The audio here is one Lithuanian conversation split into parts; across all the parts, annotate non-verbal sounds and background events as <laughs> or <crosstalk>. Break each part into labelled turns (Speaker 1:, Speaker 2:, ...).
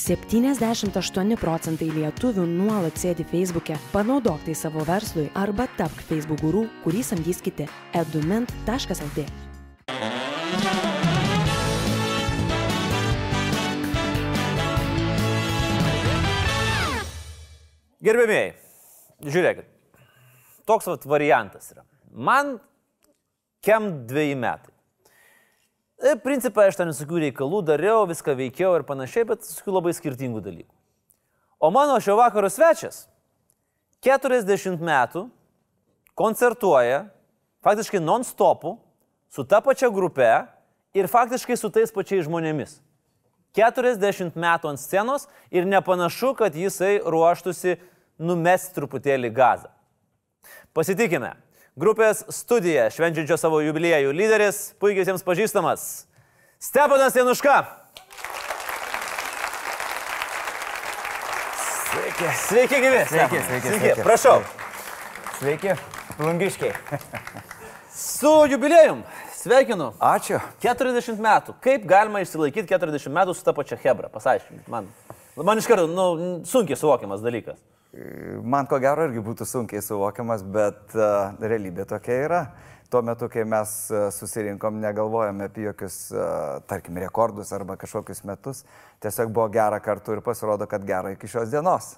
Speaker 1: 78 procentai lietuvių nuolat sėdi Facebook'e. Panaudok tai savo verslui arba tapk Facebook guru, kurį samdys kiti. edument.lt
Speaker 2: Gerbėmiai, žiūrėkit, toks vat variantas yra. Man kem dviejai metai. Ir principai aš ten visokių reikalų dariau, viską veikiau ir panašiai, bet visokių labai skirtingų dalykų. O mano šio vakaro svečias 40 metų koncertuoja faktiškai non-stopu su ta pačia grupe ir faktiškai su tais pačiais žmonėmis. 40 metų ant scenos ir nepanašu, kad jisai ruoštųsi numesti truputėlį gazą. Pasitikime. Grupės studija, švenčiančio savo jubiliejų lyderis, puikiai jiems pažįstamas Stepanas Januška.
Speaker 3: Sveiki.
Speaker 2: Sveiki, gyvi.
Speaker 3: Sveiki, sveiki, sveiki.
Speaker 2: Prašau.
Speaker 3: Sveiki, plungiškiai.
Speaker 2: Su jubiliejum. Sveikinu.
Speaker 3: Ačiū.
Speaker 2: 40 metų. Kaip galima išsilaikyti 40 metų su ta pačia Hebra? Pasaiškinkit man. Man iš karto, nu, sunkiai suvokiamas dalykas.
Speaker 3: Man ko gero irgi būtų sunkiai suvokiamas, bet uh, realybė tokia yra. Tuo metu, kai mes uh, susirinkom, negalvojame apie jokius, uh, tarkim, rekordus arba kažkokius metus. Tiesiog buvo gera kartu ir pasirodo, kad gera iki šios dienos.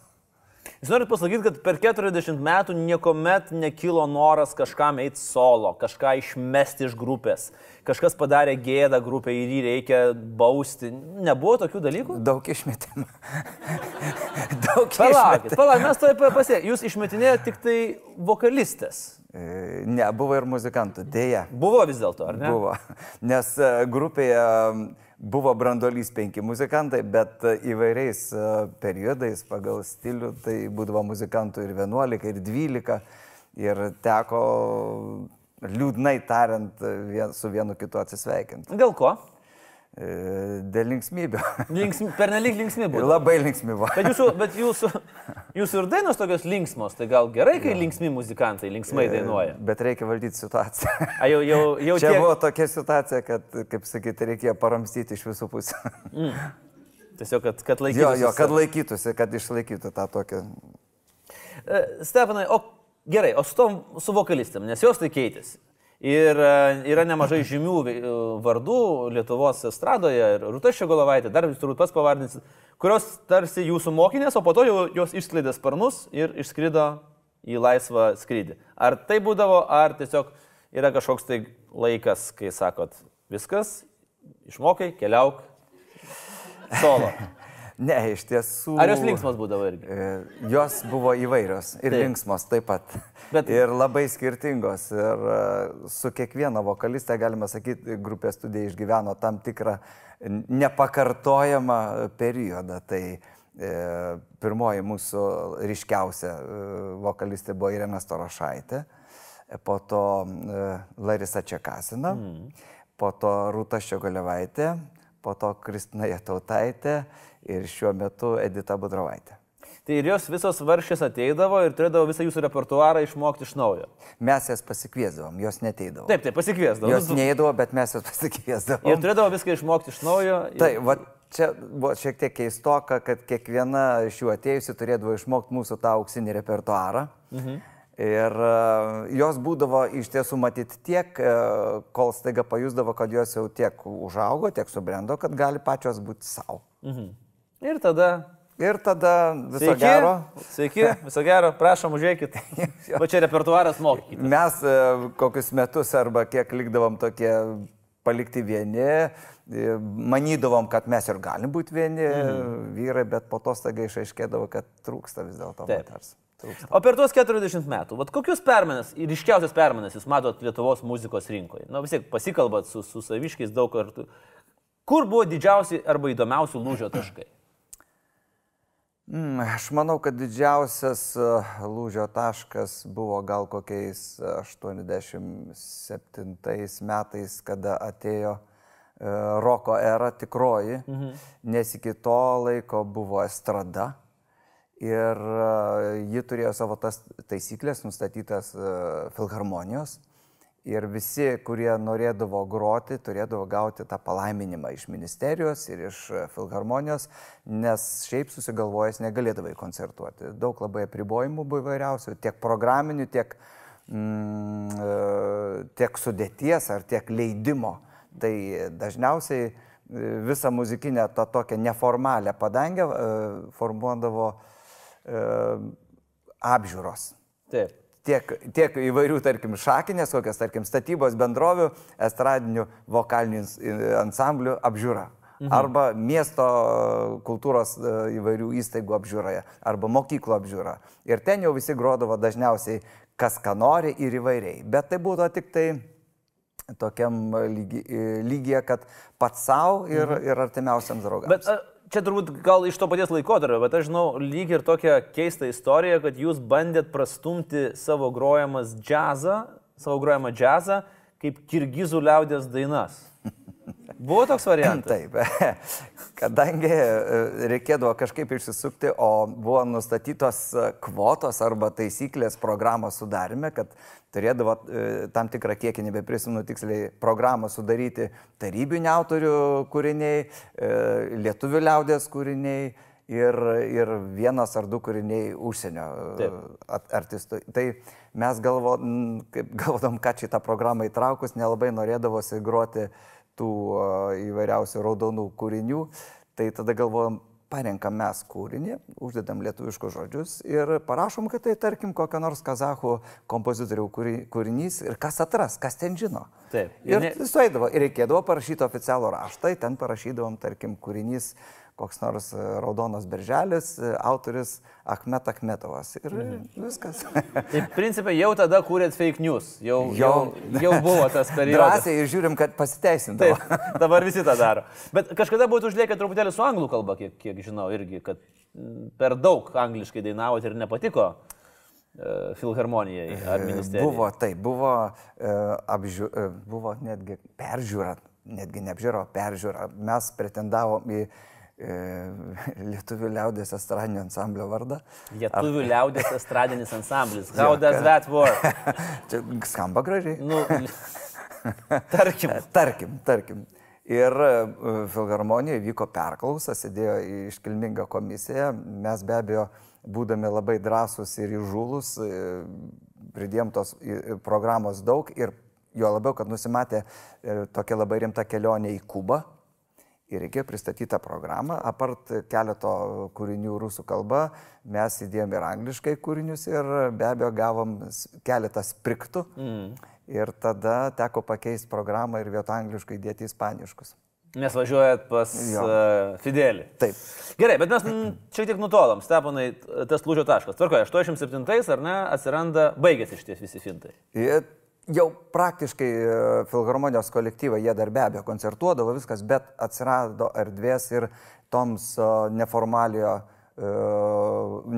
Speaker 2: Jūs norit pasakyti, kad per 40 metų niekuomet nekilo noras kažkam eiti solo, kažką išmesti iš grupės, kažkas padarė gėdą grupę ir jį reikia bausti. Nebuvo tokių dalykų?
Speaker 3: Daug išmetimų. <laughs> Daug
Speaker 2: Palaukit,
Speaker 3: išmetimų.
Speaker 2: palaukit, mes to pasiekėme. Jūs išmetinėjote tik tai vokalistės.
Speaker 3: E, Ne, buvo ir muzikantų, dėja.
Speaker 2: Buvo vis dėlto, ar ne?
Speaker 3: Buvo. <laughs> Nes e, grupėje buvo brandolys penki muzikantai, bet e, įvairiais periodais pagal stilių tai būdavo muzikantų ir 11, ir 12. Ir teko, liūdnai tariant, vien, su vienu kitu atsisveikinti.
Speaker 2: Dėl ko?
Speaker 3: E, Dėl linksmybių.
Speaker 2: Linksmi, pernelyg linksmi buvo.
Speaker 3: Labai linksmi buvo.
Speaker 2: Bet jūsų, bet jūsų, jūsų ir dainos tokios linksmos, tai gal gerai, kai linksmi muzikantai linksmai dainuoja.
Speaker 3: Bet reikia valdyti situaciją.
Speaker 2: A, jau, jau, jau
Speaker 3: Čia
Speaker 2: tiek,
Speaker 3: buvo tokia situacija, kad, kaip sakyti, reikėjo paramstyti iš visų pusių.
Speaker 2: tiesiog, kad, kad laikytųsi.
Speaker 3: Jo, jo, kad laikytųsi, kad išlaikytų tą tokią.
Speaker 2: E, Stefanai, o gerai, o su tom, su vokalistėm, nes jos tai keitėsi. Ir e, yra nemažai <laughs> žymių e, vardų Lietuvos estradoje, ir Rūta Šegolovaitė, dar jūs turbūt pats pavardinsit, kurios tarsi jūsų mokinės, o po to jau jos išskleidė sparnus ir išskrido į laisvą skrydį. Ar tai būdavo, ar tiesiog yra kažkoks tai laikas, kai sakot, viskas, išmokai, keliauk, solo. <laughs>
Speaker 3: Ne, iš tiesų.
Speaker 2: Ar jos linksmos būdavo irgi?
Speaker 3: E, Jos buvo įvairios ir
Speaker 2: Taip.
Speaker 3: linksmos taip pat.
Speaker 2: Bet-.
Speaker 3: Ir labai skirtingos. Ir e, su kiekviena vokaliste, galima sakyti, grupės studija išgyveno tam tikrą nepakartojamą periodą. Tai e, pirmoji mūsų ryškiausia vokalistė buvo Irena Storošaitė, po to Larisa Čekasina, mm. po to Rūta Šiogolevaitė, po to Kristina Jatautaitė ir šiuo metu Edita Budrovaitė.
Speaker 2: Tai ir jos visos varšės ateidavo ir turėdavo visą jūsų repertuarą išmokti iš naujo.
Speaker 3: Mes jas pasikviesdavom, jos neteidavo.
Speaker 2: Taip, taip, pasikviesdavo.
Speaker 3: Jos neįdavo, bet mes jas pasikviesdavom.
Speaker 2: Ir turėdavo viską išmokti iš naujo. ir-
Speaker 3: Tai, va, čia buvo šiek tiek keistoka, kad kiekviena iš jų atėjusi turėdavo išmokti mūsų tą auksinį repertuarą. Mhm. Ir uh, jos būdavo iš tiesų matyti tiek, uh, kol staiga pajusdavo, kad jos jau tiek užaugo, tiek subrendo, kad gali pačios būti savo.
Speaker 2: Ir tada.
Speaker 3: Ir tada viso
Speaker 2: Sveiki,
Speaker 3: gero.
Speaker 2: Sveiki, viso gero, prašom, užėkit. <laughs> Va čia repertuaras mokykit.
Speaker 3: Mes uh, kokius metus arba kiek likdavom tokie palikti vieni, e, manydavom, kad mes ir galim būti vieni mhm. vyrai, bet po to staiga išaiškėdavo, kad trūksta vis dėlto moters. Trūksta.
Speaker 2: O per tuos 40 metų, vat kokius permenas, ir ryškiausias permenas jūs matot Lietuvos muzikos rinkoje? Na vis tiek pasikalbat su, su saviškiais daug kartų. Kur buvo didžiausi arba įdomiausi lūžio taškai?
Speaker 3: Mm, Aš manau, kad didžiausias e, lūžio taškas buvo gal kokiais 87 metais, kada atėjo e, roko era tikroji, mhm. nes iki to laiko buvo estrada. Ir e, ji turėjo savo tas taisyklės nustatytas e, filharmonijos. Ir visi, kurie norėdavo groti, turėdavo gauti tą palaiminimą iš ministerijos ir iš filharmonijos, nes šiaip susigalvojęs negalėdavai koncertuoti. Daug labai apribojimų buvo įvairiausių, tiek programinių, tiek, mm, e, tiek sudėties ar tiek leidimo. Tai dažniausiai e, visą muzikinę tą tokią neformalią padangę e, formuodavo apžiūros.
Speaker 2: Taip
Speaker 3: tiek, tiek įvairių, tarkim, šakinės, kokias, tarkim, statybos bendrovių, estradinių vokalinių ansamblių apžiūra. Mhm. Arba miesto kultūros e, įvairių įstaigų apžiūroje, arba mokyklo apžiūra. Ir ten jau visi grodavo dažniausiai kas ką nori ir įvairiai. Bet tai būtų tik tai tokiam lygi, lygyje, kad pats savo ir, mhm. ir artimiausiams draugams.
Speaker 2: Bet čia turbūt gal iš to paties laikotarpio, bet aš žinau lyg ir tokią keistą istoriją, kad jūs bandėt prastumti savo grojamas džiazą, savo grojamą džiazą kaip kirgizų liaudės dainas. Buvo toks variantas? <clears throat>
Speaker 3: Taip, <laughs> kadangi e, reikėdavo kažkaip išsisukti, o buvo nustatytos kvotos arba taisyklės programos sudarime, kad turėdavo e, tam tikrą kiekį, nebeprisimenu tiksliai, programą sudaryti tarybinių autorių kūriniai, e, lietuvių liaudės kūriniai ir, ir vienas ar du kūriniai užsienio Taip. artistų. Tai mes galvo, galvodom, ką čia tą programą įtraukus, nelabai norėdavosi groti tų įvairiausių raudonų kūrinių. Tai tada galvojom, parenkam mes kūrinį, uždedam lietuviškus žodžius ir parašom, kad tai tarkim kokia nors kazahų kompozitorių kūrinys ir kas atras, kas ten žino.
Speaker 2: Taip.
Speaker 3: Ir, ne... suėdavo, ir reikėdavo parašyti oficialų raštą, ten parašydavom, tarkim, kūrinys koks nors e, raudonas berželis, e, autoris Ahmet Ahmetovas. Ir mhm. viskas.
Speaker 2: Tai <laughs> principai jau tada kūrėt fake news, jau, jau, jau buvo tas <laughs> periodas.
Speaker 3: Drąsiai ir žiūrim, kad pasiteisintų. Taip,
Speaker 2: dabar visi tą daro. Bet kažkada būtų užliekę truputėlį su anglų kalba, kiek, kiek žinau, irgi, kad per daug angliškai dainavot ir nepatiko. E, filharmonijai ar ministerijai?
Speaker 3: Buvo, taip, buvo, apžiū, buvo netgi peržiūra, netgi neapžiūro, peržiūra. Mes pretendavom į <laughs> Lietuvių liaudės estradinio ansamblio vardą.
Speaker 2: Lietuvių Ar... liaudės estradinis <laughs> ansamblis. How does that work? <laughs>
Speaker 3: Čia skamba gražiai.
Speaker 2: Nu, tarkim.
Speaker 3: tarkim, tarkim. Ir e, filharmonijoje vyko perklausa, sėdėjo iškilminga komisija. Mes be abejo, būdami labai drąsūs ir įžūlus, e, pridėm tos programos daug ir jo labiau, kad nusimatė tokia labai rimta kelionė į Kubą ir reikėjo pristatyti tą programą. Apart keleto kūrinių rusų kalba, mes įdėjom ir angliškai kūrinius ir be abejo gavom keletą spriktų. Mm. Ir tada teko pakeisti programą ir vietoj angliškai dėti ispaniškus.
Speaker 2: Nes važiuojat pas jo. uh, Fidelį.
Speaker 3: Taip.
Speaker 2: Gerai, bet mes šiek tiek nutolom. Stepanai, tas lūžio taškas. Tvarkoje, 87-ais ar ne, atsiranda, baigėsi šitie visi fintai.
Speaker 3: Ir jau praktiškai e, filharmonijos kolektyvai, jie dar be abejo koncertuodavo viskas, bet atsirado erdvės ir toms e, neformalio, e,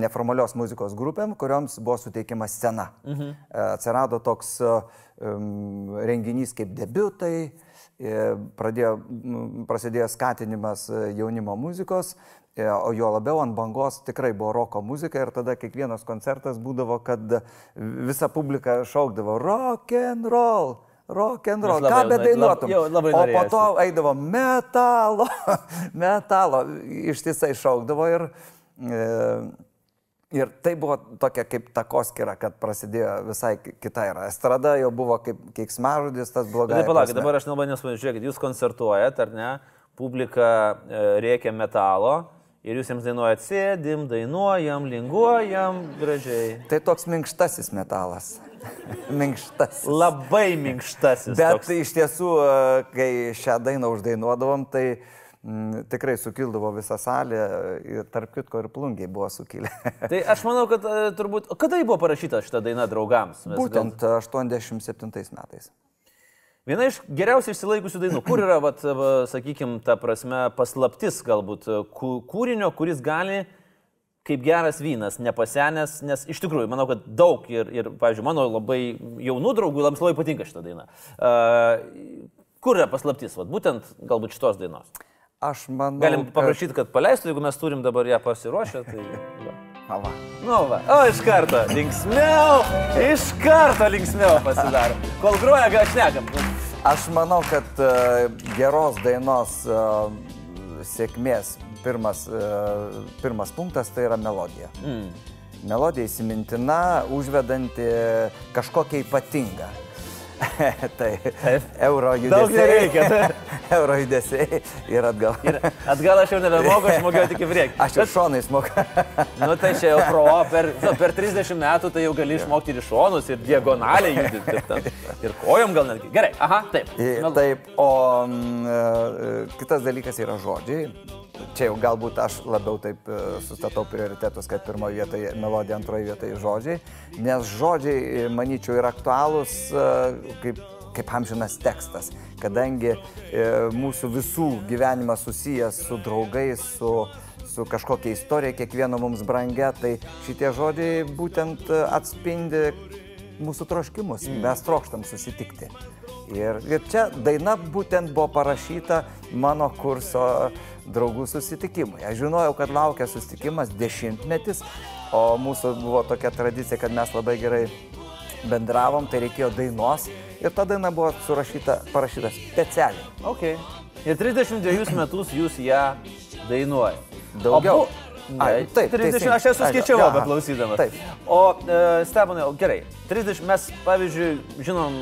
Speaker 3: neformalios muzikos grupėm, kurioms buvo suteikima scena. Mhm. Atsirado toks renginys kaip debiutai, pradėjo, prasidėjo skatinimas jaunimo muzikos, o jo labiau ant bangos tikrai buvo roko muzika ir tada kiekvienas koncertas būdavo, kad visa publika šaukdavo rock and roll. Rock and roll, ką be dainuotum.
Speaker 2: Lab, o
Speaker 3: po to eidavo metalo, <laughs> metalo, ištisai šaukdavo ir, e, ir tai buvo tokia kaip takoskira, kad prasidėjo visai kita era. Estrada jau buvo kaip keiksmažodis, tas blogas.
Speaker 2: Tai palaukit, dabar aš nelabai nesuprantu, žiūrėkit, jūs koncertuojat, ar ne, publika e, rėkia metalo, Ir jūs jiems dainuojat, sėdim, dainuojam, linguojam gražiai.
Speaker 3: Tai toks minkštasis metalas. <laughs> minkštasis.
Speaker 2: Labai minkštasis.
Speaker 3: Bet toks. iš tiesų, kai šią dainą uždainuodavom, tai m, mm, tikrai sukildavo visą salę ir tarp kitko ir plungiai buvo sukilę. <laughs>
Speaker 2: tai aš manau, kad e, turbūt, kada ji buvo parašyta šitą dainą draugams?
Speaker 3: Mes Būtent gal... 87 metais.
Speaker 2: Viena iš geriausiai išsilaikusių dainų. Kur yra, vat, sakykime, ta prasme, paslaptis galbūt kūrinio, kuris gali kaip geras vynas, nepasenęs, nes iš tikrųjų, manau, kad daug ir, ir pavyzdžiui, mano labai jaunų draugų labai labai patinka šitą dainą. Uh, kur yra paslaptis, vat, būtent galbūt šitos dainos?
Speaker 3: Aš manau.
Speaker 2: Galim paprašyti, kad paleistų, jeigu mes turim dabar ją pasiruošę. Tai, <laughs> ja.
Speaker 3: Na va.
Speaker 2: Nu, va. O, iš karto, linksmiau, iš karto linksmiau pasidaro. Kol groja, gal šnekam.
Speaker 3: Aš manau, kad uh, geros dainos uh, sėkmės pirmas, uh, pirmas punktas tai yra melodija. Mm. Melodija įsimintina, užvedanti kažkokią ypatingą. <laughs> tai euro
Speaker 2: Daug
Speaker 3: judesiai.
Speaker 2: nereikia. <laughs>
Speaker 3: euro judesiai ir atgal.
Speaker 2: Ir atgal aš jau nebemoku, aš mokėjau tik į priekį.
Speaker 3: Aš ir šonais moku. <laughs>
Speaker 2: Nu tai čia jau pro, per, nu, per 30 metų tai jau gali išmokti ir šonus, ir diagonaliai judinti, ir, ten, ir kojom gal netgi. Gerai, aha, taip.
Speaker 3: Taip, o mm, e, kitas dalykas yra žodžiai. Čia jau galbūt aš labiau taip e, sustatau prioritetus, kad pirmoje vietoje melodija, antroje vietoje žodžiai, nes žodžiai, e, manyčiau, yra aktualūs e, kaip, kaip amžinas tekstas, kadangi mūsų visų gyvenimas susijęs su draugais, su, su kažkokia istorija, kiekvieno mums brangia, tai šitie žodžiai būtent atspindi mūsų troškimus. Mes trokštam susitikti. Ir, ir čia daina būtent buvo parašyta mano kurso draugų susitikimui. Aš žinojau, kad laukia susitikimas dešimtmetis, o mūsų buvo tokia tradicija, kad mes labai gerai bendravom, tai reikėjo dainos ir ta daina buvo surašyta, parašyta specialiai.
Speaker 2: Ok. Ir 32 metus jūs ją dainuojate.
Speaker 3: Daugiau.
Speaker 2: Abu-
Speaker 3: Ai, taip,
Speaker 2: 30,
Speaker 3: teisingai.
Speaker 2: aš esu
Speaker 3: Ai,
Speaker 2: skaičiavau,
Speaker 3: aha,
Speaker 2: beklausydamas.
Speaker 3: taip.
Speaker 2: O e, Stebanai, o gerai, 30 mes, pavyzdžiui, žinom,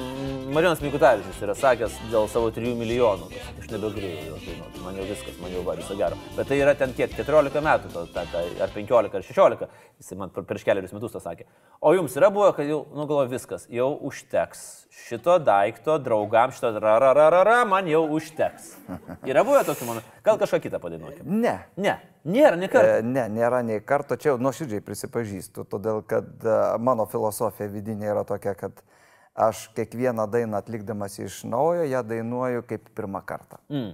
Speaker 2: Marijonas Mikutavičius yra sakęs dėl savo 3 milijonų, kad aš nebegrėjau jo dainuoti, man jau viskas, man jau va viso gero. Bet tai yra ten kiek, 14 metų, ta, ta, ta, ar 15, ar 16, jis man prieš keliarius metus tą sakė. O jums yra buvę, kad jau, nu galvoju, viskas, jau užteks šito daikto draugam, šito rarararara, man jau užteks. Yra buvę tokių mano, gal kažką kitą padainuokime.
Speaker 3: Ne.
Speaker 2: Ne, nėra, ne kartą.
Speaker 3: E, Ne, nėra nei karto, čia jau nuoširdžiai prisipažįstu, todėl kad e, mano filosofija vidinė yra tokia, kad aš kiekvieną dainą atlikdamas iš naujo, ją dainuoju kaip pirmą kartą.
Speaker 2: Mm.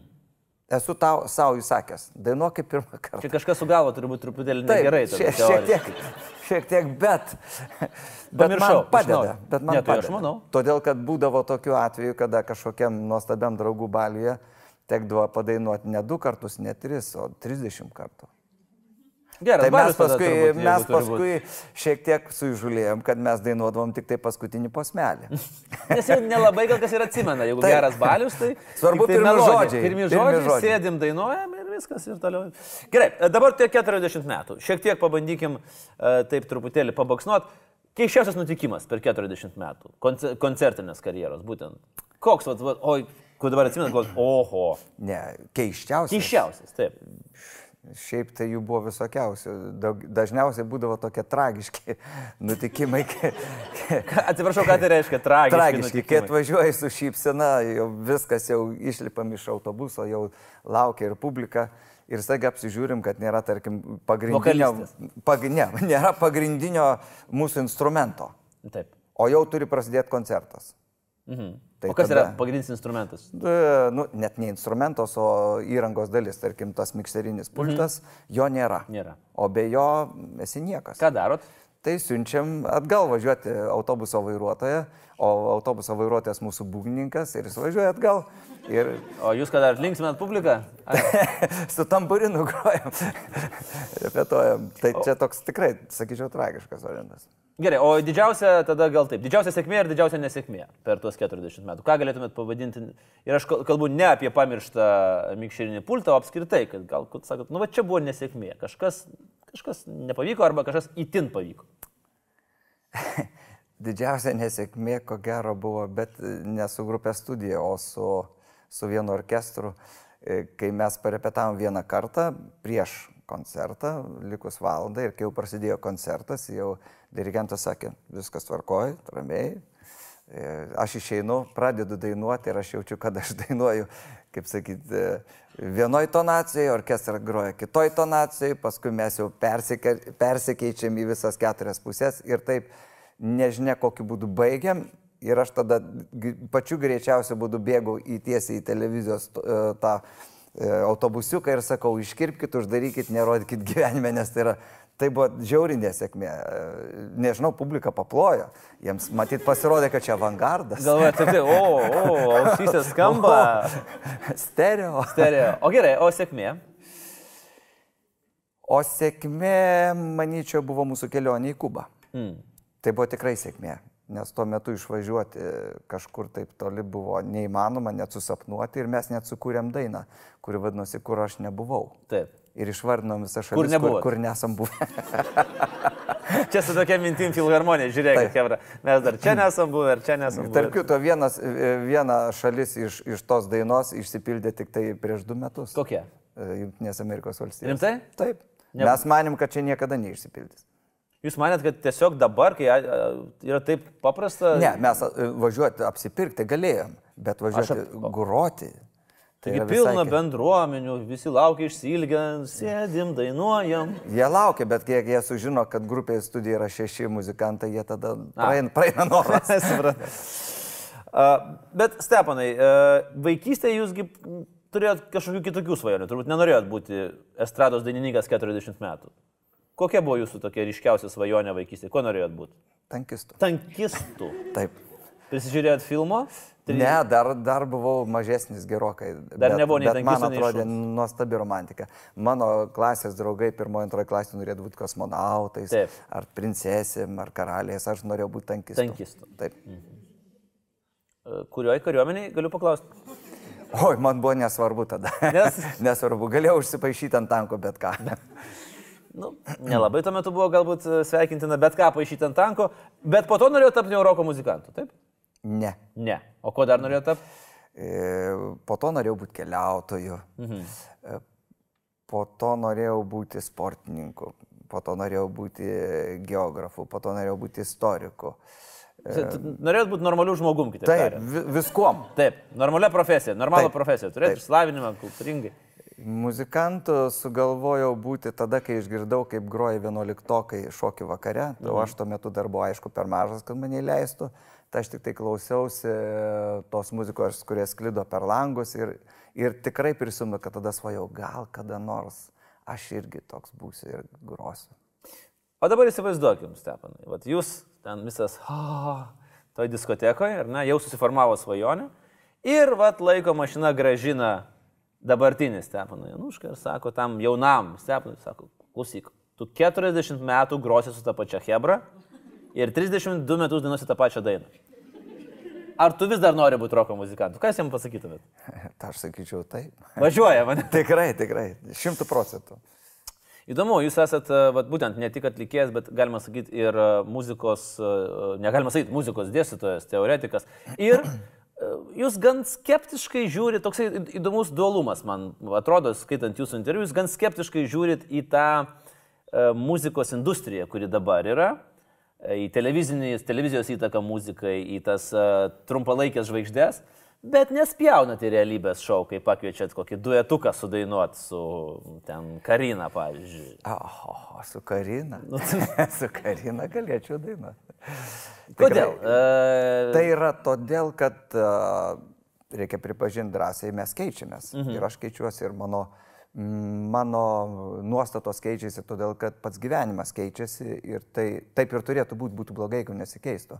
Speaker 3: Esu tau savo įsakęs, dainuok kaip pirmą kartą.
Speaker 2: Čia kažkas su galva turi būti truputėlį
Speaker 3: Taip,
Speaker 2: negerai.
Speaker 3: šie, šiek tiek, šiek tiek, bet, <laughs> bet
Speaker 2: Pamiršau,
Speaker 3: man padeda.
Speaker 2: iš naujo.
Speaker 3: Bet man
Speaker 2: Ne, tai aš
Speaker 3: padeda.
Speaker 2: manau.
Speaker 3: Todėl, kad būdavo tokiu atveju, kada kažkokiam nuostabiam draugų balyje tekdavo padainuoti ne du kartus, ne tris, o trisdešimt kartų.
Speaker 2: Gerai,
Speaker 3: Tai mes paskui, mes paskui šiek tiek suįžulėjom, kad mes dainuodavom tik tai paskutinį posmelį. <laughs>
Speaker 2: Nes jau nelabai gal kas ir atsimena, jeigu
Speaker 3: Taip.
Speaker 2: geras balius, tai... <laughs>
Speaker 3: Svarbu
Speaker 2: tai
Speaker 3: pirmi
Speaker 2: melodija.
Speaker 3: žodžiai,
Speaker 2: Pirmi
Speaker 3: pirmi
Speaker 2: žodžiai,
Speaker 3: žodžiai.
Speaker 2: sėdim, dainuojam ir viskas ir toliau. Gerai, dabar tie 40 metų. Šiek tiek pabandykim uh, taip truputėlį pabaksnuot. Keiščiausias nutikimas per 40 metų. Konce koncertinės karjeros, būtent. Koks, vat, vat, oi, kur dabar atsimenat, koks, oho.
Speaker 3: Ne, keiščiausia.
Speaker 2: Keiščiausias, taip.
Speaker 3: Šiaip tai jų buvo visokiausių. Dažniausiai būdavo tokie tragiški <laughs> nutikimai. kai-
Speaker 2: Atsiprašau, ką tai reiškia tragiški.
Speaker 3: Tragiški, kai atvažiuoji su šypsena, jau viskas jau išlipam iš autobuso, jau laukia ir publika. Ir staiga apsižiūrim, kad nėra, tarkim, pagrindinio, pag, ne, <laughs> nėra pagrindinio mūsų instrumento.
Speaker 2: Taip.
Speaker 3: O jau turi prasidėti koncertas.
Speaker 2: Mhm.
Speaker 3: Tai
Speaker 2: o kas
Speaker 3: tada-
Speaker 2: yra pagrindinis instrumentas?
Speaker 3: Nu, net ne instrumentos, o įrangos dalis, tarkim, tas mikserinis pultas, mhm. jo nėra.
Speaker 2: Nėra.
Speaker 3: O be jo esi niekas.
Speaker 2: Ką darot?
Speaker 3: Tai siunčiam atgal važiuoti autobuso vairuotoją, o autobuso vairuotojas mūsų būgnininkas ir jis važiuoja atgal. Ir
Speaker 2: O jūs ką dar linksminat publiką? <laughs>
Speaker 3: Su tamburinu grojam, <laughs> repetuojam. Tai čia toks tikrai, sakyčiau, tragiškas variantas.
Speaker 2: Gerai, o didžiausia tada gal taip. Didžiausia sėkmė ir didžiausia nesėkmė per tuos 40 metų. Ką galėtumėt pavadinti? Ir aš kal- kalbu ne apie pamirštą mikšerinį pultą, o apskritai, kad gal, kad sakot, nu va čia buvo nesėkmė. Kažkas, kažkas nepavyko arba kažkas itin pavyko. <laughs>
Speaker 3: Didžiausia nesėkmė, ko gero, buvo, bet ne su grupė studija, o su, su vienu orkestru, E, kai mes parepetavom vieną kartą prieš koncertą, likus valandą ir kai jau prasidėjo koncertas, jau dirigentas sakė, viskas tvarkoja, ramiai. E, Aš išeinu, pradedu dainuoti ir aš jaučiu, kad aš <laughs> dainuoju, kaip sakyti, vienoj tonacijoje, orkestras groja kitoj tonacijoje, paskui mes jau persike, persikeičiam į visas keturias pusės ir taip nežinia, kokiu būdu baigiam. Ir aš tada pačiu greičiausiu būdu bėgau į tiesiai į televizijos e, tą e, autobusiuką ir sakau, iškirpkite, uždarykit, nerodykit gyvenime, nes tai yra, tai buvo žiaurinė sėkmė. E, Nežinau, publika paplojo, jiems matyt pasirodė, kad čia avangardas.
Speaker 2: Galvojate, tai, o, o, ausysis skamba. <laughs>
Speaker 3: Stereo.
Speaker 2: Stereo. O gerai, o sėkmė?
Speaker 3: O sėkmė, manyčiau, buvo mūsų kelionė į Kubą. Mm. Tai buvo tikrai sėkmė, nes tuo metu išvažiuoti kažkur taip toli buvo neįmanoma, net susapnuoti ir mes net sukūrėm dainą, kuri vadinosi, kur aš nebuvau.
Speaker 2: Taip.
Speaker 3: Ir išvardinom visą šalį,
Speaker 2: Kur nebuvot?
Speaker 3: kur, kur nesam buvę. <laughs>
Speaker 2: Čia su tokia mintim filharmonija, žiūrėkit. Hebra, mes dar čia nesam buvę ir čia nesam
Speaker 3: Tarp
Speaker 2: buvę.
Speaker 3: kito, vienas, viena šalis iš, iš tos dainos išsipildė tik tai prieš du metus.
Speaker 2: Kokia?
Speaker 3: E, Junktinės Amerikos valstijos.
Speaker 2: Rimtai?
Speaker 3: Taip.
Speaker 2: Ne-
Speaker 3: Mes manim, kad čia niekada neišsipildys.
Speaker 2: Jūs manėt, kad tiesiog dabar, kai yra taip paprasta...
Speaker 3: Ne, mes e, važiuoti apsipirkti galėjom, bet važiuoti
Speaker 2: ap-
Speaker 3: groti. Tai
Speaker 2: Taigi pilna
Speaker 3: ki-
Speaker 2: bendruomenių, visi laukia išsilgę, sėdim, dainuojam.
Speaker 3: Jie laukia, bet kiek jie sužino, kad grupėje studijoje yra šeši muzikantai, jie tada praeina, praeina noras. <laughs>
Speaker 2: Bet Stepanai, a, vaikystėje jūsgi turėjot kažkokių kitokių svajonių, turbūt nenorėjot būti estrados dainininkas 40 metų. Kokia buvo jūsų tokia ryškiausia svajonė vaikystėje? Ko norėjot būti?
Speaker 3: Tankistų.
Speaker 2: Tankistų.
Speaker 3: Taip.
Speaker 2: Prisižiūrėjot filmo? Tri-
Speaker 3: Ne, dar, dar buvau mažesnis gerokai.
Speaker 2: Dar nebuvo nei
Speaker 3: bet man
Speaker 2: tankistų, nei
Speaker 3: atrodė nuostabi romantika. Mano klasės draugai pirmojo, antrojo klasė norėjo būti kosmonautais,
Speaker 2: Taip.
Speaker 3: ar princesėm, ar karaliais, aš norėjau būti tankistu.
Speaker 2: Tankistu.
Speaker 3: Taip.
Speaker 2: A, Kurioj kariuomeniai, galiu paklausti?
Speaker 3: Oi, man buvo nesvarbu tada.
Speaker 2: Nes? <laughs>
Speaker 3: nesvarbu, galėjau užsipaišyti ant tanko bet ką. <laughs>
Speaker 2: Nu, nelabai tuo metu buvo galbūt e, sveikintina bet ką paaišyti ant tanko, bet po to norėjau tapti neuroko muzikantu, taip?
Speaker 3: ne.
Speaker 2: Ne. O ko dar norėjau tapti?
Speaker 3: E, Po to norėjau būti keliautoju. Mhm. Po to norėjau būti sportininku. Po to norėjau būti geografu. Po to norėjau būti istoriku.
Speaker 2: Norėjot būti normalių žmogum, kitaip
Speaker 3: Taip,
Speaker 2: tariant.
Speaker 3: vi- viskuom.
Speaker 2: Taip, normalia profesija, normalų
Speaker 3: Taip,
Speaker 2: profesiją. Turėti
Speaker 3: taip.
Speaker 2: išslavinimą, kultūringai.
Speaker 3: Muzikantu sugalvojau būti tada, kai išgirdau, kaip groja vienuoliktokai šokių vakare. Mhm. O aš tuo metu dar buvau, aišku, per mažas, kad mane įleistų. Tai aš tik tai klausiausi tos muzikos, kurie sklido per langus ir, ir tikrai prisimenu, kad tada svajau, gal kada nors aš irgi toks būsiu ir grosiu.
Speaker 2: O dabar įsivaizduokim, Stepanai. Vat jūs ten visas, oh, toj diskotekoje, ar ne, jau susiformavo svajonė. Ir vat laiko mašina gražina dabartinį Stepaną Janušką ir sako tam jaunam Stepanui, sako, klausyk, tu 40 metų grosi su ta pačia Hebra ir 32 metus dainuosi tą pačią dainą. Ar tu vis dar nori būti roko muzikantu? Ką jūs jam pasakytumėt?
Speaker 3: Ta <laughs> aš sakyčiau taip.
Speaker 2: Važiuoja mane. <laughs>
Speaker 3: tikrai, tikrai, šimtų procentų.
Speaker 2: Įdomu, jūs esate vat, būtent ne tik atlikėjas, bet galima sakyti ir e, muzikos, e, negalima sakyti muzikos dėstytojas, teoretikas. Ir e, jūs gan skeptiškai žiūrit, toksai į- įdomus dualumas, man atrodo, skaitant jūsų interviu, jūs gan skeptiškai žiūrit į tą e, muzikos industriją, kuri dabar yra, e, į televizijos įtaką muzikai, į tas e, trumpalaikės žvaigždės. Bet nespjaunat į realybės šou, kai pakviečiat kokį duetuką sudainuot su ten Karina, pavyzdžiui.
Speaker 3: O, su Karina.
Speaker 2: Nu, <laughs>
Speaker 3: su Karina galėčiau dainuoti.
Speaker 2: Kodėl?
Speaker 3: Tikrai.
Speaker 2: E,
Speaker 3: Tai yra todėl, kad uh, reikia pripažinti drąsiai, mes keičiamės. Mhm. Ir aš keičiuosi ir mano, mano nuostatos keičiasi, todėl kad pats gyvenimas keičiasi ir tai taip ir turėtų būti, būtų blogai, jeigu nesikeistų.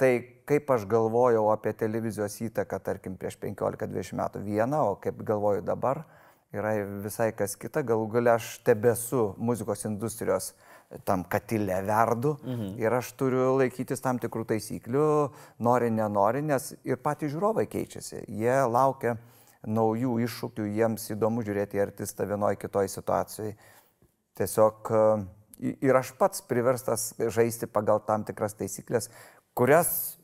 Speaker 3: Tai kaip aš galvojau apie televizijos įtaką, tarkim, prieš 15-20 metų vieną, o kaip galvoju dabar, yra visai kas kita. Galų gale aš tebesu muzikos industrijos tam katilė verdu mhm. ir aš turiu laikytis tam tikrų taisyklių, nori, nenori, nes ir patys žiūrovai keičiasi. Jie laukia naujų iššūkių, jiems įdomu žiūrėti artistą vienoje kitoje situacijoje. Tiesiog e, ir aš pats priverstas žaisti pagal tam tikras taisyklės, kurias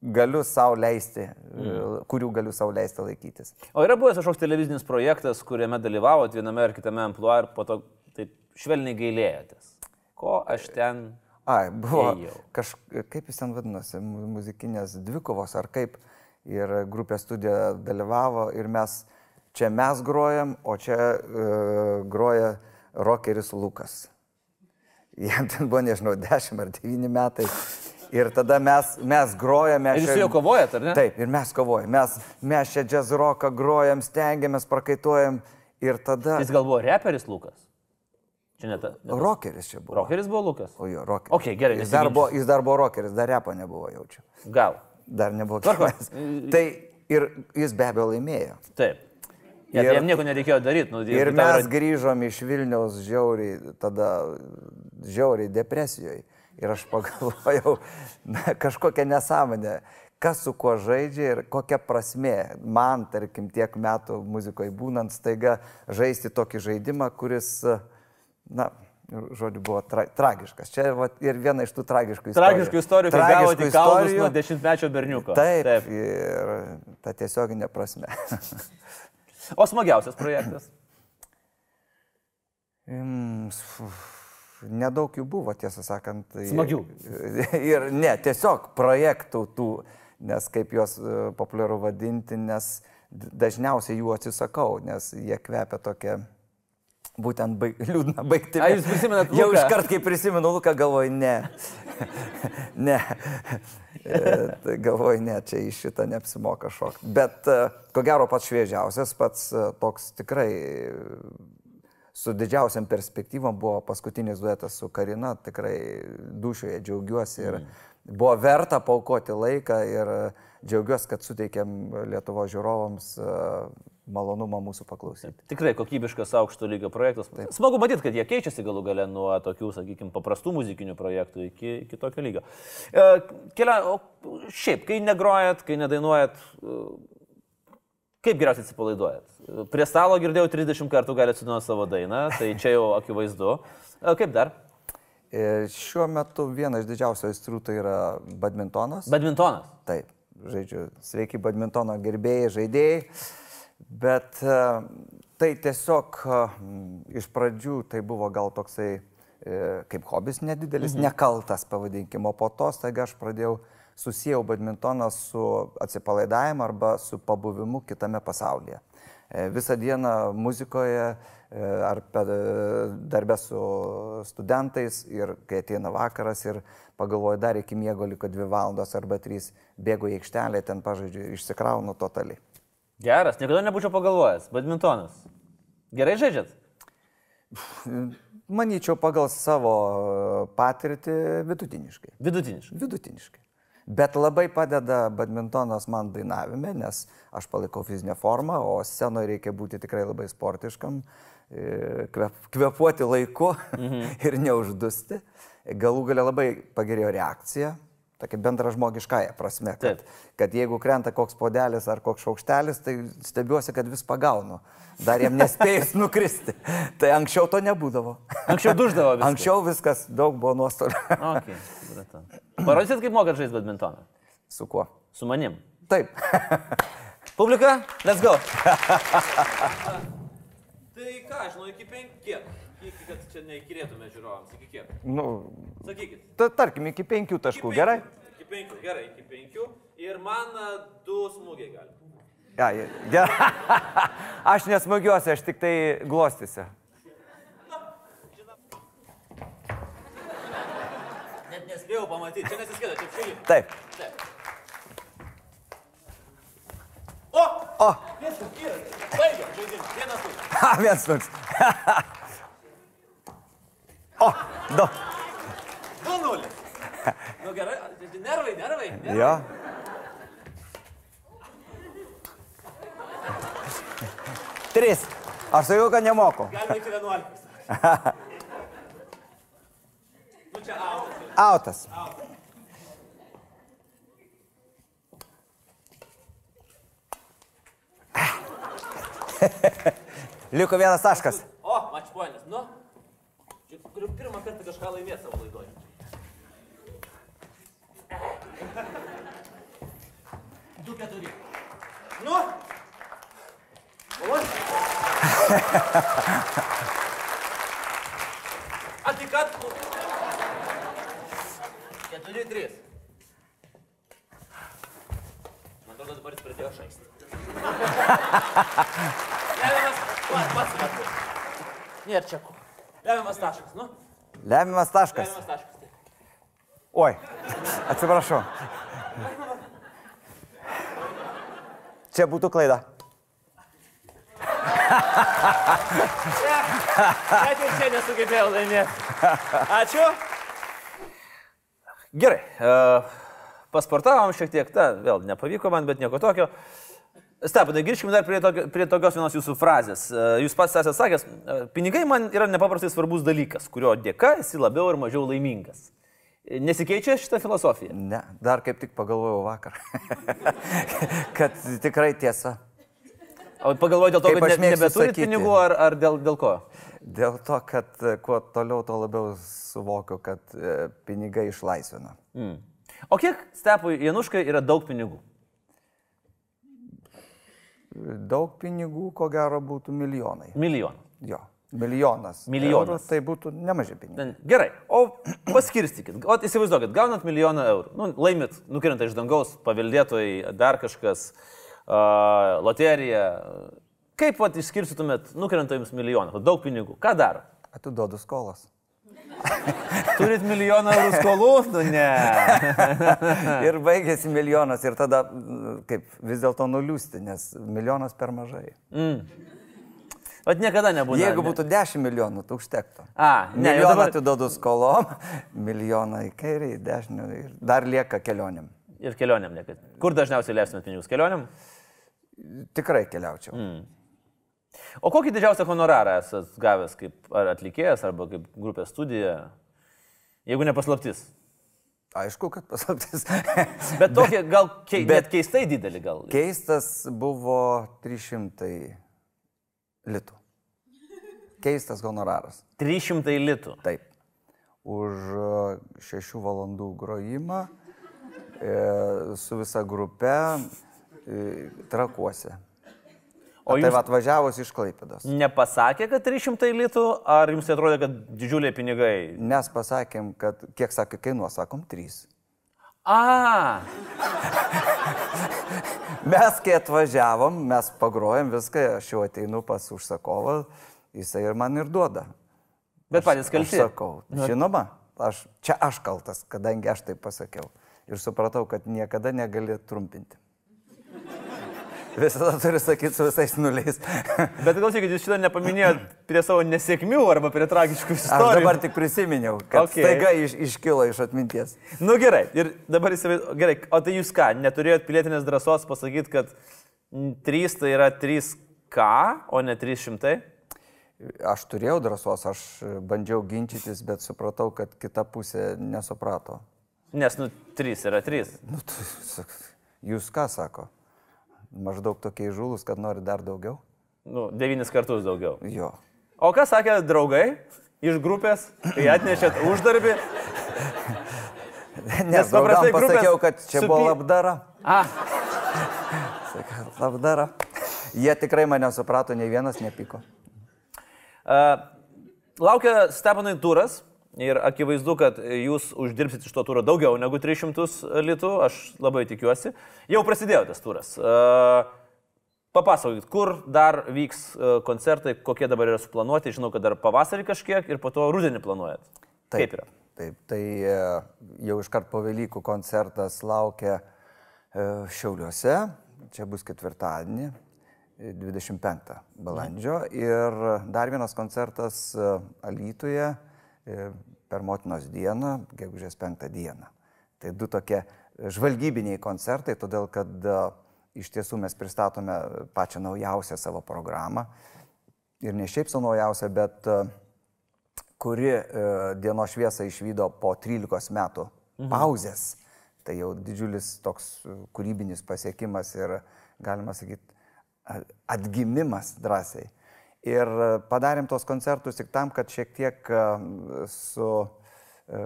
Speaker 3: galiu savo leisti, mm. kurių galiu savo leisti laikytis.
Speaker 2: O yra buvęs kažkoks televizinis projektas, kuriame dalyvavot viename ar kitame ampluo ir po to taip švelniai gailėjotės. Ko aš ten...
Speaker 3: Ai, buvo kažkaip, kaip jis ten vadinosi, mu- muzikinės dvikovos ar kaip. Ir grupė studija dalyvavo ir mes, čia mes grojam, o čia uh, groja rockeris Lukas. Jam ten buvo, nežinau, 10 ar 9 metai. Ir tada mes, mes grojame.
Speaker 2: Ir jūs juo kovojat, ar ne?
Speaker 3: Taip, ir mes kovojame. Mes, mes čia jazz rocką grojam, stengiamės, prakaituojam. Ir tada...
Speaker 2: Jis gal buvo reperis Lukas. Čia ne ta. Ne tas.
Speaker 3: Rockeris čia buvo.
Speaker 2: Rockeris buvo Lukas.
Speaker 3: O jo, rockeris.
Speaker 2: Ok, gerai,
Speaker 3: Jis dar, buvo, jis dar buvo rockeris, dar repo nebuvo jaučiu.
Speaker 2: Gal.
Speaker 3: Dar nebuvo
Speaker 2: Tvarkoj.
Speaker 3: kažkas. Tai ir jis be abejo laimėjo.
Speaker 2: Taip. Ja, tai jam nieko nereikėjo daryti. Nu,
Speaker 3: Ir mes
Speaker 2: yra-
Speaker 3: grįžom iš Vilniaus žiauriai, tada žiauriai depresijoje. Ir aš pagalvojau, <laughs> na, kažkokia nesąmonė, kas su kuo žaidžia ir kokia prasme man, tarkim, tiek metų muzikoje būnant, staiga žaisti tokį žaidimą, kuris, na, žodžiu, buvo tra tragiškas. Čia va, ir viena iš tų tragiškų istorijų.
Speaker 2: Tragiškų istorijų, kai gavote
Speaker 3: istorijų.
Speaker 2: nuo dešimtmečio berniuko.
Speaker 3: Taip,
Speaker 2: Taip.
Speaker 3: Ir ta tiesioginė prasme. <laughs>
Speaker 2: O smagiausias projektas. <clears throat>
Speaker 3: Mm, Nedaug jų buvo, tiesą sakant. tai-
Speaker 2: Smagių. <laughs>
Speaker 3: Ir ne, tiesiog projektų tų, nes kaip juos e, populiaru vadinti, nes dažniausiai jų atsisakau, nes jie kvepia tokia būtent baig, <laughs> liūdna baigti.
Speaker 2: A, jūs prisimenat
Speaker 3: Jau
Speaker 2: Luką?
Speaker 3: iškart, kai prisimenu Luką, galvoju, ne. <laughs> ne. E, tai galvoju, ne, čia iš šitą neapsimoka šokti. Bet e, ko gero pats šviežiausias, pats toks tikrai su didžiausiam perspektyvom buvo paskutinis duetas su Karina, tikrai dušioje džiaugiuosi ir buvo verta paukoti laiką ir džiaugiuosi, kad suteikėm Lietuvo žiūrovams e, malonumą mūsų paklausyti.
Speaker 2: Tikrai kokybiškas aukšto lygio projektas. Taip. Smagu matyti, kad jie keičiasi galų gale nuo tokių, sakykime, paprastų muzikinių projektų iki, iki tokio lygio. E, Kelia, o šiaip, kai negrojat, kai nedainuojat, e, kaip geriausiai atsipalaiduojat? E, Prie stalo girdėjau 30 kartų galite sudainuoti savo dainą, tai čia jau akivaizdu. E, Kaip dar?
Speaker 3: Ir šiuo metu viena iš didžiausių aistrų tai yra badmintonas.
Speaker 2: Badmintonas.
Speaker 3: Taip, žaidžiu, sveiki badmintono gerbėjai, žaidėjai. Bet e, tai tiesiog e, iš pradžių tai buvo gal toksai e, kaip hobis nedidelis, mhm. nekaltas pavadinkime, o po to staiga aš pradėjau susijęs badmintoną su atsipalaidavimu arba su pabuvimu kitame pasaulyje. E, Visą dieną muzikoje e, ar per darbę su studentais ir kai ateina vakaras ir pagalvoju, dar iki miego liko dvi valandos arba trys, bėgu į aikštelę, ten pažaidžiu, išsikraunu totaliai.
Speaker 2: Geras, niekada nebūčiau pagalvojęs. Badmintonas. Gerai žaidžiat?
Speaker 3: Manyčiau, pagal savo patirtį vidutiniškai.
Speaker 2: Vidutiniškai.
Speaker 3: Vidutiniškai. Bet labai padeda badmintonas man dainavime, nes aš palaikau fizinę formą, o scenoje reikia būti tikrai labai sportiškam, e, kvep, kvepuoti laiku mhm. <laughs> ir neuždusti. Galų galia labai pagerėjo reakcija, tokia bendra žmogiškąją prasme, kad,
Speaker 2: Taip.
Speaker 3: kad jeigu krenta koks podelis ar koks šaukštelis, tai stebiuosi, kad vis pagaunu. Dar jam nespėjus <laughs> nukristi. Tai anksčiau to nebūdavo.
Speaker 2: Anksčiau duždavo <laughs> viską.
Speaker 3: Anksčiau viskas daug buvo nuostolių.
Speaker 2: Okay, supratau. Parodysit, kaip mokat žaisti badmintoną.
Speaker 3: Su kuo?
Speaker 2: Su manim.
Speaker 3: Taip. <laughs>
Speaker 2: Publika, let's go. tai ką, aš žinau, iki penkiek. Iki, kad čia neįkirėtume žiūrovams. Iki kiek?
Speaker 3: nu,
Speaker 2: Sakykit.
Speaker 3: ta, tarkim, iki penkių taškų, gerai?
Speaker 2: Iki penkių, gerai, iki penkių. Ir man du smūgiai gali.
Speaker 3: Ja, ja, gerai. <laughs> Aš nesmagiuosi, aš tik tai glostysiu.
Speaker 2: Net nespėjau pamatyti, čia nesiskaita, čia šiaip.
Speaker 3: Taip.
Speaker 2: Taip. O!
Speaker 3: O,
Speaker 2: Viskas. Baigiam žaidimą. Vienas tu.
Speaker 3: ha, viens nulis. O, du.
Speaker 2: 2-0. Nu gerai, nervai, nervai. nervai.
Speaker 3: Jo. Tris. Aš sakiau, kad nemoku.
Speaker 2: Galima iki 11. <laughs> nu čia autas. <laughs>
Speaker 3: Liko vienas taškas.
Speaker 2: O, mačpoinas, nu. Turiu pirmą kartą kažką laimėti savo laidoje. Du keturi. Nu. O. <laughs> A tai kad? Keturi, trys. Man atrodo, dabar jis pradėjo šaisti. <laughs> Lemiamas, pats, pats, pats. Nėra čia ko. Lemiamas taškas, nu.
Speaker 3: Lemiamas taškas.
Speaker 2: Lemiamas taškas. taip.
Speaker 3: Oi, atsiprašau. Čia būtų klaida.
Speaker 2: Net ir čia nesugebėjau laimėti. Ačiū. Gerai. Uh, pasportavom šiek tiek, ta, vėl nepavyko man, bet nieko tokio. Stepanai, grįžkime dar prie, tokio, prie tokios vienos jūsų frazės. E, Jūs pats esate sakęs, e, pinigai man yra nepaprastai svarbus dalykas, kurio dėka esi labiau ir mažiau laimingas. E, Nesikeičia šitą filosofiją?
Speaker 3: Ne, dar kaip tik pagalvojau vakar, <laughs> kad tikrai tiesa.
Speaker 2: O pagalvoju dėl to,
Speaker 3: Kaip
Speaker 2: kad ne,
Speaker 3: mėgstu
Speaker 2: nebeturit
Speaker 3: sakyti.
Speaker 2: pinigų ar, ar dėl, dėl ko?
Speaker 3: Dėl to, kad e, kuo toliau, tuo labiau suvokiu, kad e, pinigai išlaisvina.
Speaker 2: Mm. O kiek Stepui Januškai yra daug pinigų?
Speaker 3: Daug pinigų, ko gero, būtų milijonai.
Speaker 2: Milijonų.
Speaker 3: Jo, milijonas.
Speaker 2: Milijonas.
Speaker 3: Eurų, tai būtų nemažai pinigų.
Speaker 2: Gerai, o <clears throat> paskirstykit. O įsivaizduokit, gaunat milijoną eurų. Nu, laimit, nukrenta iš dangaus, paveldėtojai, dar kažkas, uh, loterija. Kaip pat išskirstytumėt, nukrenta jums milijoną, daug pinigų. Ką daro?
Speaker 3: Atiduodu skolas. <laughs>
Speaker 2: Turit milijoną eurų skolų? Nu ne. <laughs>
Speaker 3: ir baigėsi milijonas ir tada, mm, kaip vis dėlto nuliūsti, nes milijonas per mažai.
Speaker 2: Vat niekada nebūna.
Speaker 3: Jeigu būtų 10 milijonų, tai užtektų.
Speaker 2: A, ne, jau
Speaker 3: Milijoną
Speaker 2: dabar-
Speaker 3: atiduodu skolom, <laughs> milijoną į kairę, į dešinę ir dar lieka kelionėm.
Speaker 2: Ir kelioniam niekada. Kur dažniausiai leistumėt pinigus? Kelioniam?
Speaker 3: Tikrai keliaučiau.
Speaker 2: Mm. O kokį didžiausią honorarą esat gavęs kaip ar atlikėjas, arba kaip grupės studija? Jeigu nepaslaptis.
Speaker 3: Aišku, kad paslaptis. <laughs>
Speaker 2: Bet tokie gal kei,
Speaker 3: Bet-
Speaker 2: net keistai didelį gal.
Speaker 3: Keistas buvo 300 litų. Keistas honoraras.
Speaker 2: 300 litų.
Speaker 3: Taip. Už 6 valandų grojimą e, su visa grupe e, trakuose.
Speaker 2: O
Speaker 3: tai
Speaker 2: jūs-
Speaker 3: va atvažiavus iš Klaipėdos.
Speaker 2: Nepasakė, kad 300 litų, ar jums tai atrodė, kad didžiuliai pinigai?
Speaker 3: Mes pasakėm, kad kiek sakė kainuos, sakom 3.
Speaker 2: A, <laughs>
Speaker 3: Mes kai atvažiavom, mes pagrojom viską, aš jau ateinu pas užsakovą, jisai ir man ir duoda.
Speaker 2: bet patys
Speaker 3: Aš
Speaker 2: kalti.
Speaker 3: sakau, žinoma, aš, čia aš kaltas, kadangi aš tai pasakiau. Ir supratau, kad niekada negali trumpinti. Visada turi sakyti su visais nuliais. <laughs>
Speaker 2: Bet klausykit, jūs šitą nepaminėjot prie savo nesėkmių arba prie tragiškų
Speaker 3: Aš
Speaker 2: istorijų.
Speaker 3: dabar tik prisiminiau, kad
Speaker 2: Okay.
Speaker 3: staiga iš, iškilo iš atminties.
Speaker 2: Nu gerai, ir dabar įsivaizduoju, gerai, o tai jūs ką, neturėjot pilietinės drąsos pasakyti, kad 3 tai yra 3K, o ne 300?
Speaker 3: Aš turėjau drąsos, aš bandžiau ginčytis, bet supratau, kad kita pusė nesuprato.
Speaker 2: Nes, nu, 3 yra 3.
Speaker 3: Nu, tu, jūs ką sako? Maždaug tokie žulus, kad nori dar daugiau?
Speaker 2: Nu, 9 kartus daugiau.
Speaker 3: Jo.
Speaker 2: O ką sakė draugai iš grupės, kai atnešėt uždarbį? <laughs>
Speaker 3: Nes
Speaker 2: paprastai
Speaker 3: paprastai pasakiau, kad čia buvo
Speaker 2: supy-
Speaker 3: labdara.
Speaker 2: A, <laughs>
Speaker 3: Sakiau, labdara. Jie tikrai mane suprato, nei vienas nepyko.
Speaker 2: Uh, laukia Stepanai turas ir akivaizdu, kad jūs uždirbsit iš to turo daugiau negu 300 litų, aš labai tikiuosi. Jau prasidėjo tas turas. Uh, papasakokit, kur dar vyks uh, koncertai, kokie dabar yra suplanuoti, žinau, kad dar pavasarį kažkiek ir po to rudenį planuojat. Kaip yra?
Speaker 3: Taip, tai e, jau iškart po Velykų koncertas laukia e, Šiauliuose, čia bus ketvirtadienį, e, 25 balandžio. Ir dar vienas koncertas e, Alytuje e, per Motinos dieną, gegužės 5 dieną. Tai du tokie žvalgybiniai koncertai, todėl kad e, iš tiesų mes pristatome pačią naujausią savo programą. Ir ne šiaip savo naujausią, bet e, kuri e, dienos šviesą išvydo po 13 metų pauzės. Tai jau didžiulis toks e, kūrybinis pasiekimas ir, galima sakyti, atgimimas drąsiai. Ir e, padarėm tos koncertus tik tam, kad šiek tiek e, su e,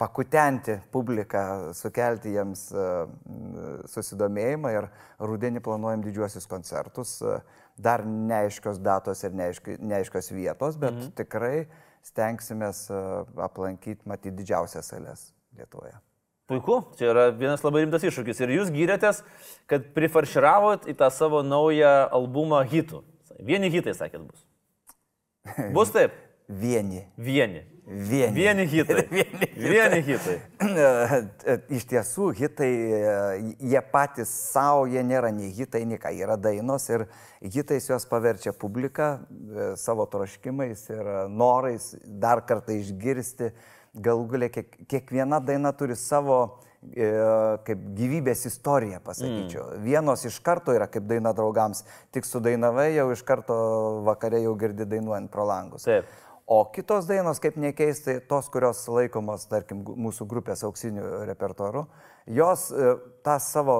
Speaker 3: pakutenti publiką, sukelti jiems susidomėjimą ir rudenį planuojam didžiuosius koncertus. Dar neaiškios datos ir neaiški, neaiškios vietos, bet mhm. tikrai stengsimės aplankyti, matyti didžiausias salės Lietuvoje.
Speaker 2: Puiku, čia yra vienas labai rimtas iššūkis. Ir jūs gyrėtės, kad prifarširavot į tą savo naują albumą hitų. Vieni hitai, sakėt, bus. Bus taip? <laughs>
Speaker 3: Vieni.
Speaker 2: Vieni.
Speaker 3: Vieni.
Speaker 2: Vieni hitai.
Speaker 3: Vieni <laughs>
Speaker 2: Vieni hitai. <laughs>
Speaker 3: Iš tiesų, hitai, e, jie patys savo, jie nėra nei hitai, nei ką, yra dainos ir hitais juos paverčia publika e, savo troškimais ir e, norais dar kartą išgirsti. Galų galia, kiek, kiekviena daina turi savo e, kaip gyvybės istorija, pasakyčiau. Mm. Vienos iš karto yra kaip daina draugams, tik sudainavai jau iš karto vakarė jau girdi dainuojant pro langus.
Speaker 2: Taip.
Speaker 3: O kitos dainos, kaip nekeistai, tos, kurios laikomos, tarkim, mūsų grupės auksinių repertuarų, jos e, tą savo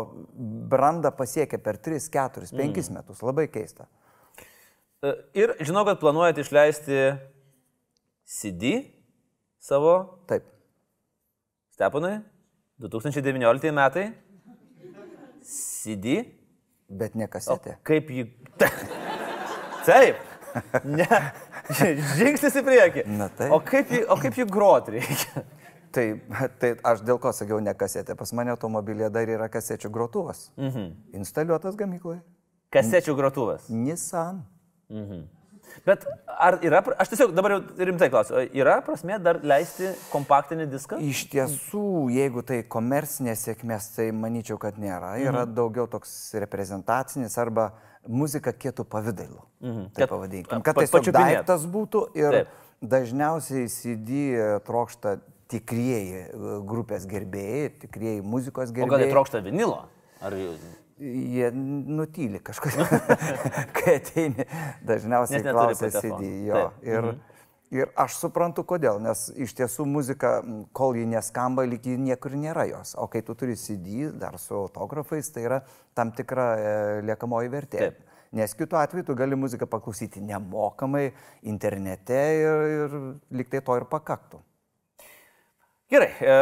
Speaker 3: brandą pasiekia per 3, 4, 5 mm. metus. Labai keista.
Speaker 2: E, Ir žinau, kad planuojate išleisti CD savo
Speaker 3: Taip.
Speaker 2: Steponai, 2019 metai. CD.
Speaker 3: Bet ne
Speaker 2: O
Speaker 3: kasetė.
Speaker 2: kaip jį. <laughs> Taip. Ne. Žingsnis į priekį.
Speaker 3: Na taip.
Speaker 2: O kaip jį, o kaip jį grot reikia?
Speaker 3: Tai, tai aš dėl ko sakiau ne kasetė. Pas mane automobilėje dar yra kasečių grotuvas. Mhm. Instaliuotas gamykloje.
Speaker 2: Kasečių grotuvas.
Speaker 3: Nissan.
Speaker 2: Bet ar yra, aš tiesiog dabar jau rimtai klausiu, yra prasme dar leisti kompaktinį diską?
Speaker 3: Iš tiesų, jeigu tai komercinės sėkmės, tai manyčiau, kad nėra. Yra
Speaker 2: Mhm.
Speaker 3: daugiau toks reprezentacinis arba muzika kietų pavydalu. Mhm.
Speaker 2: Kad-
Speaker 3: Tai pavadinkim. Kad
Speaker 2: pa-
Speaker 3: tiesiog
Speaker 2: pačiupinėt.
Speaker 3: daiktas būtų ir
Speaker 2: Taip.
Speaker 3: dažniausiai CD trokšta tikrieji e, grupės gerbėjai, tikrieji muzikos
Speaker 2: O gal jie
Speaker 3: gerbėjai.
Speaker 2: trokšta vinilo? Ar...
Speaker 3: Jie nutyli kažkodėl, <laughs> kai ateini, dažniausiai klausia. CD. Jo.
Speaker 2: Taip.
Speaker 3: Ir, ir aš suprantu, kodėl, nes iš tiesų muzika, kol ji neskamba, lyg ji niekur nėra jos. O kai tu turi CD dar su autografais, tai yra tam tikra e, liekamoji vertė.
Speaker 2: Taip.
Speaker 3: Nes kitu atveju tu gali muziką paklausyti nemokamai internete ir, ir lyg tai to ir pakaktų.
Speaker 2: Gerai, e,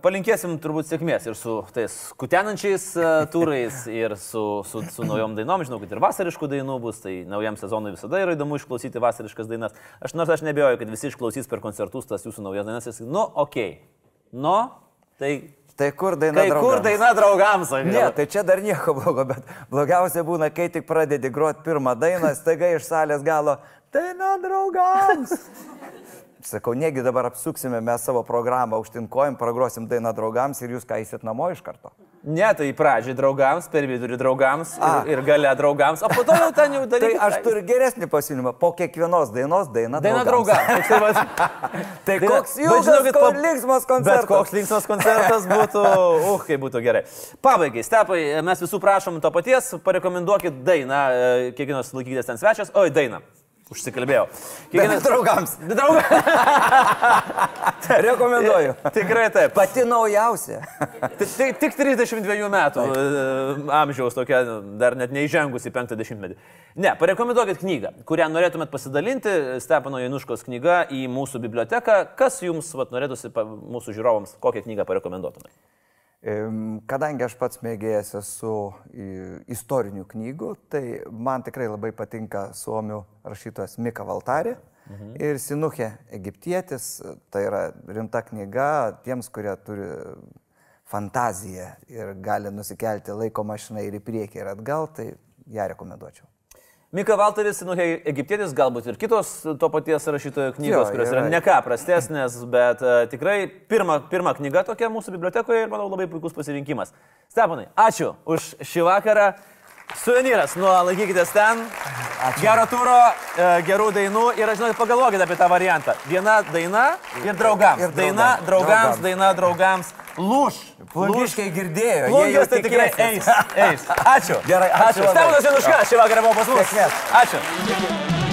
Speaker 2: palinkėsim turbūt sėkmės ir su tais kutenančiais e, turais, ir su, su, su naujom dainom. Žinau, kad ir vasariškų dainų bus, tai naujam sezonui visada yra įdomu išklausyti vasariškas dainas. Aš nors aš nebejoju, kad visi išklausys per koncertus tas jūsų naujas dainas. sakys, Nu, okei. Okay. Nu, tai
Speaker 3: Tai kur daina?
Speaker 2: kur
Speaker 3: draugams?
Speaker 2: daina draugams? sakė.
Speaker 3: Ne, tai čia dar nieko blogo, bet blogiausia būna, kai tik pradedi groti pirmą dainą, staiga iš salės galo, daina draugams. Sakau, negi dabar apsuksime mes savo programą aukštinkojim, pragrosim dainą draugams ir jūs ką eisit namo iš karto.
Speaker 2: Ne, tai pradžiai draugams, per vidurį draugams
Speaker 3: A.
Speaker 2: ir, ir gale draugams, o po to jau ten jau <laughs>
Speaker 3: Tai
Speaker 2: daryti.
Speaker 3: aš turiu geresnį pasiūlymą, po kiekvienos dainos daina
Speaker 2: Daina
Speaker 3: draugams.
Speaker 2: draugams. <laughs>
Speaker 3: Tai
Speaker 2: Daina-
Speaker 3: koks
Speaker 2: Bet
Speaker 3: ilgas,
Speaker 2: žinokit,
Speaker 3: ko linksmas koncertas.
Speaker 2: Koks linksmas koncertas būtų, <laughs> uh, kaip būtų gerai. Pabaigai, stepai, mes visų prašom to paties, parekomenduokit dainą, e, kiekvienas laikykitės ten svečias, oi, dainą. Užsikalbėjau.
Speaker 3: Daina draugams. <laughs>
Speaker 2: Draugams. <laughs>
Speaker 3: Rekomenduoju. <laughs>
Speaker 2: Tikrai taip.
Speaker 3: Pati naujausia.
Speaker 2: Tik, tik, tik 32 metų e, amžiaus tokia, dar net neįžengusi 50-metį. Ne, parekomenduokit knygą, kurią norėtumėt pasidalinti, Stepano Januškos knyga į mūsų biblioteką. Kas jums vat, norėtųsi mūsų žiūrovams, kokią knygą parekomenduotumėt?
Speaker 3: Kadangi aš pats mėgėjęs esu i- istorinių knygų, tai man tikrai labai patinka suomių rašytojas Mika Valtarė mhm. ir Sinuchė Egiptietis. Tai yra rimta knyga tiems, kurie turi fantaziją ir gali nusikelti laiko mašiną ir į priekį ir atgal, tai ją rekomenduočiau.
Speaker 2: Mika Valteris, nu, hei, egiptietis, galbūt ir kitos to paties rašytojo knygos,
Speaker 3: Jo,
Speaker 2: kurios yra
Speaker 3: yra.
Speaker 2: ne ką prastesnės, bet uh, tikrai pirma, pirma knyga tokia mūsų bibliotekoje ir, manau, labai puikus pasirinkimas. Stepanai, ačiū už šį vakarą. Suvenyras, nu, laikykitės ten. Ačiū. Gero turo, e, gerų dainų ir, žinau, pagalvokite apie tą variantą. Viena daina ir draugams.
Speaker 3: Ir
Speaker 2: daina
Speaker 3: draugams.
Speaker 2: draugams,
Speaker 3: Draugams.
Speaker 2: daina draugams. Lūš.
Speaker 3: Plungiškai girdėjo.
Speaker 2: Plungės tai tikrai eis. eis. <laughs> Ačiū.
Speaker 3: Gerai, ačiū labai.
Speaker 2: Steponas Januška šį vakarą buvo pas mus.
Speaker 3: Sėkmės.
Speaker 2: Ačiū.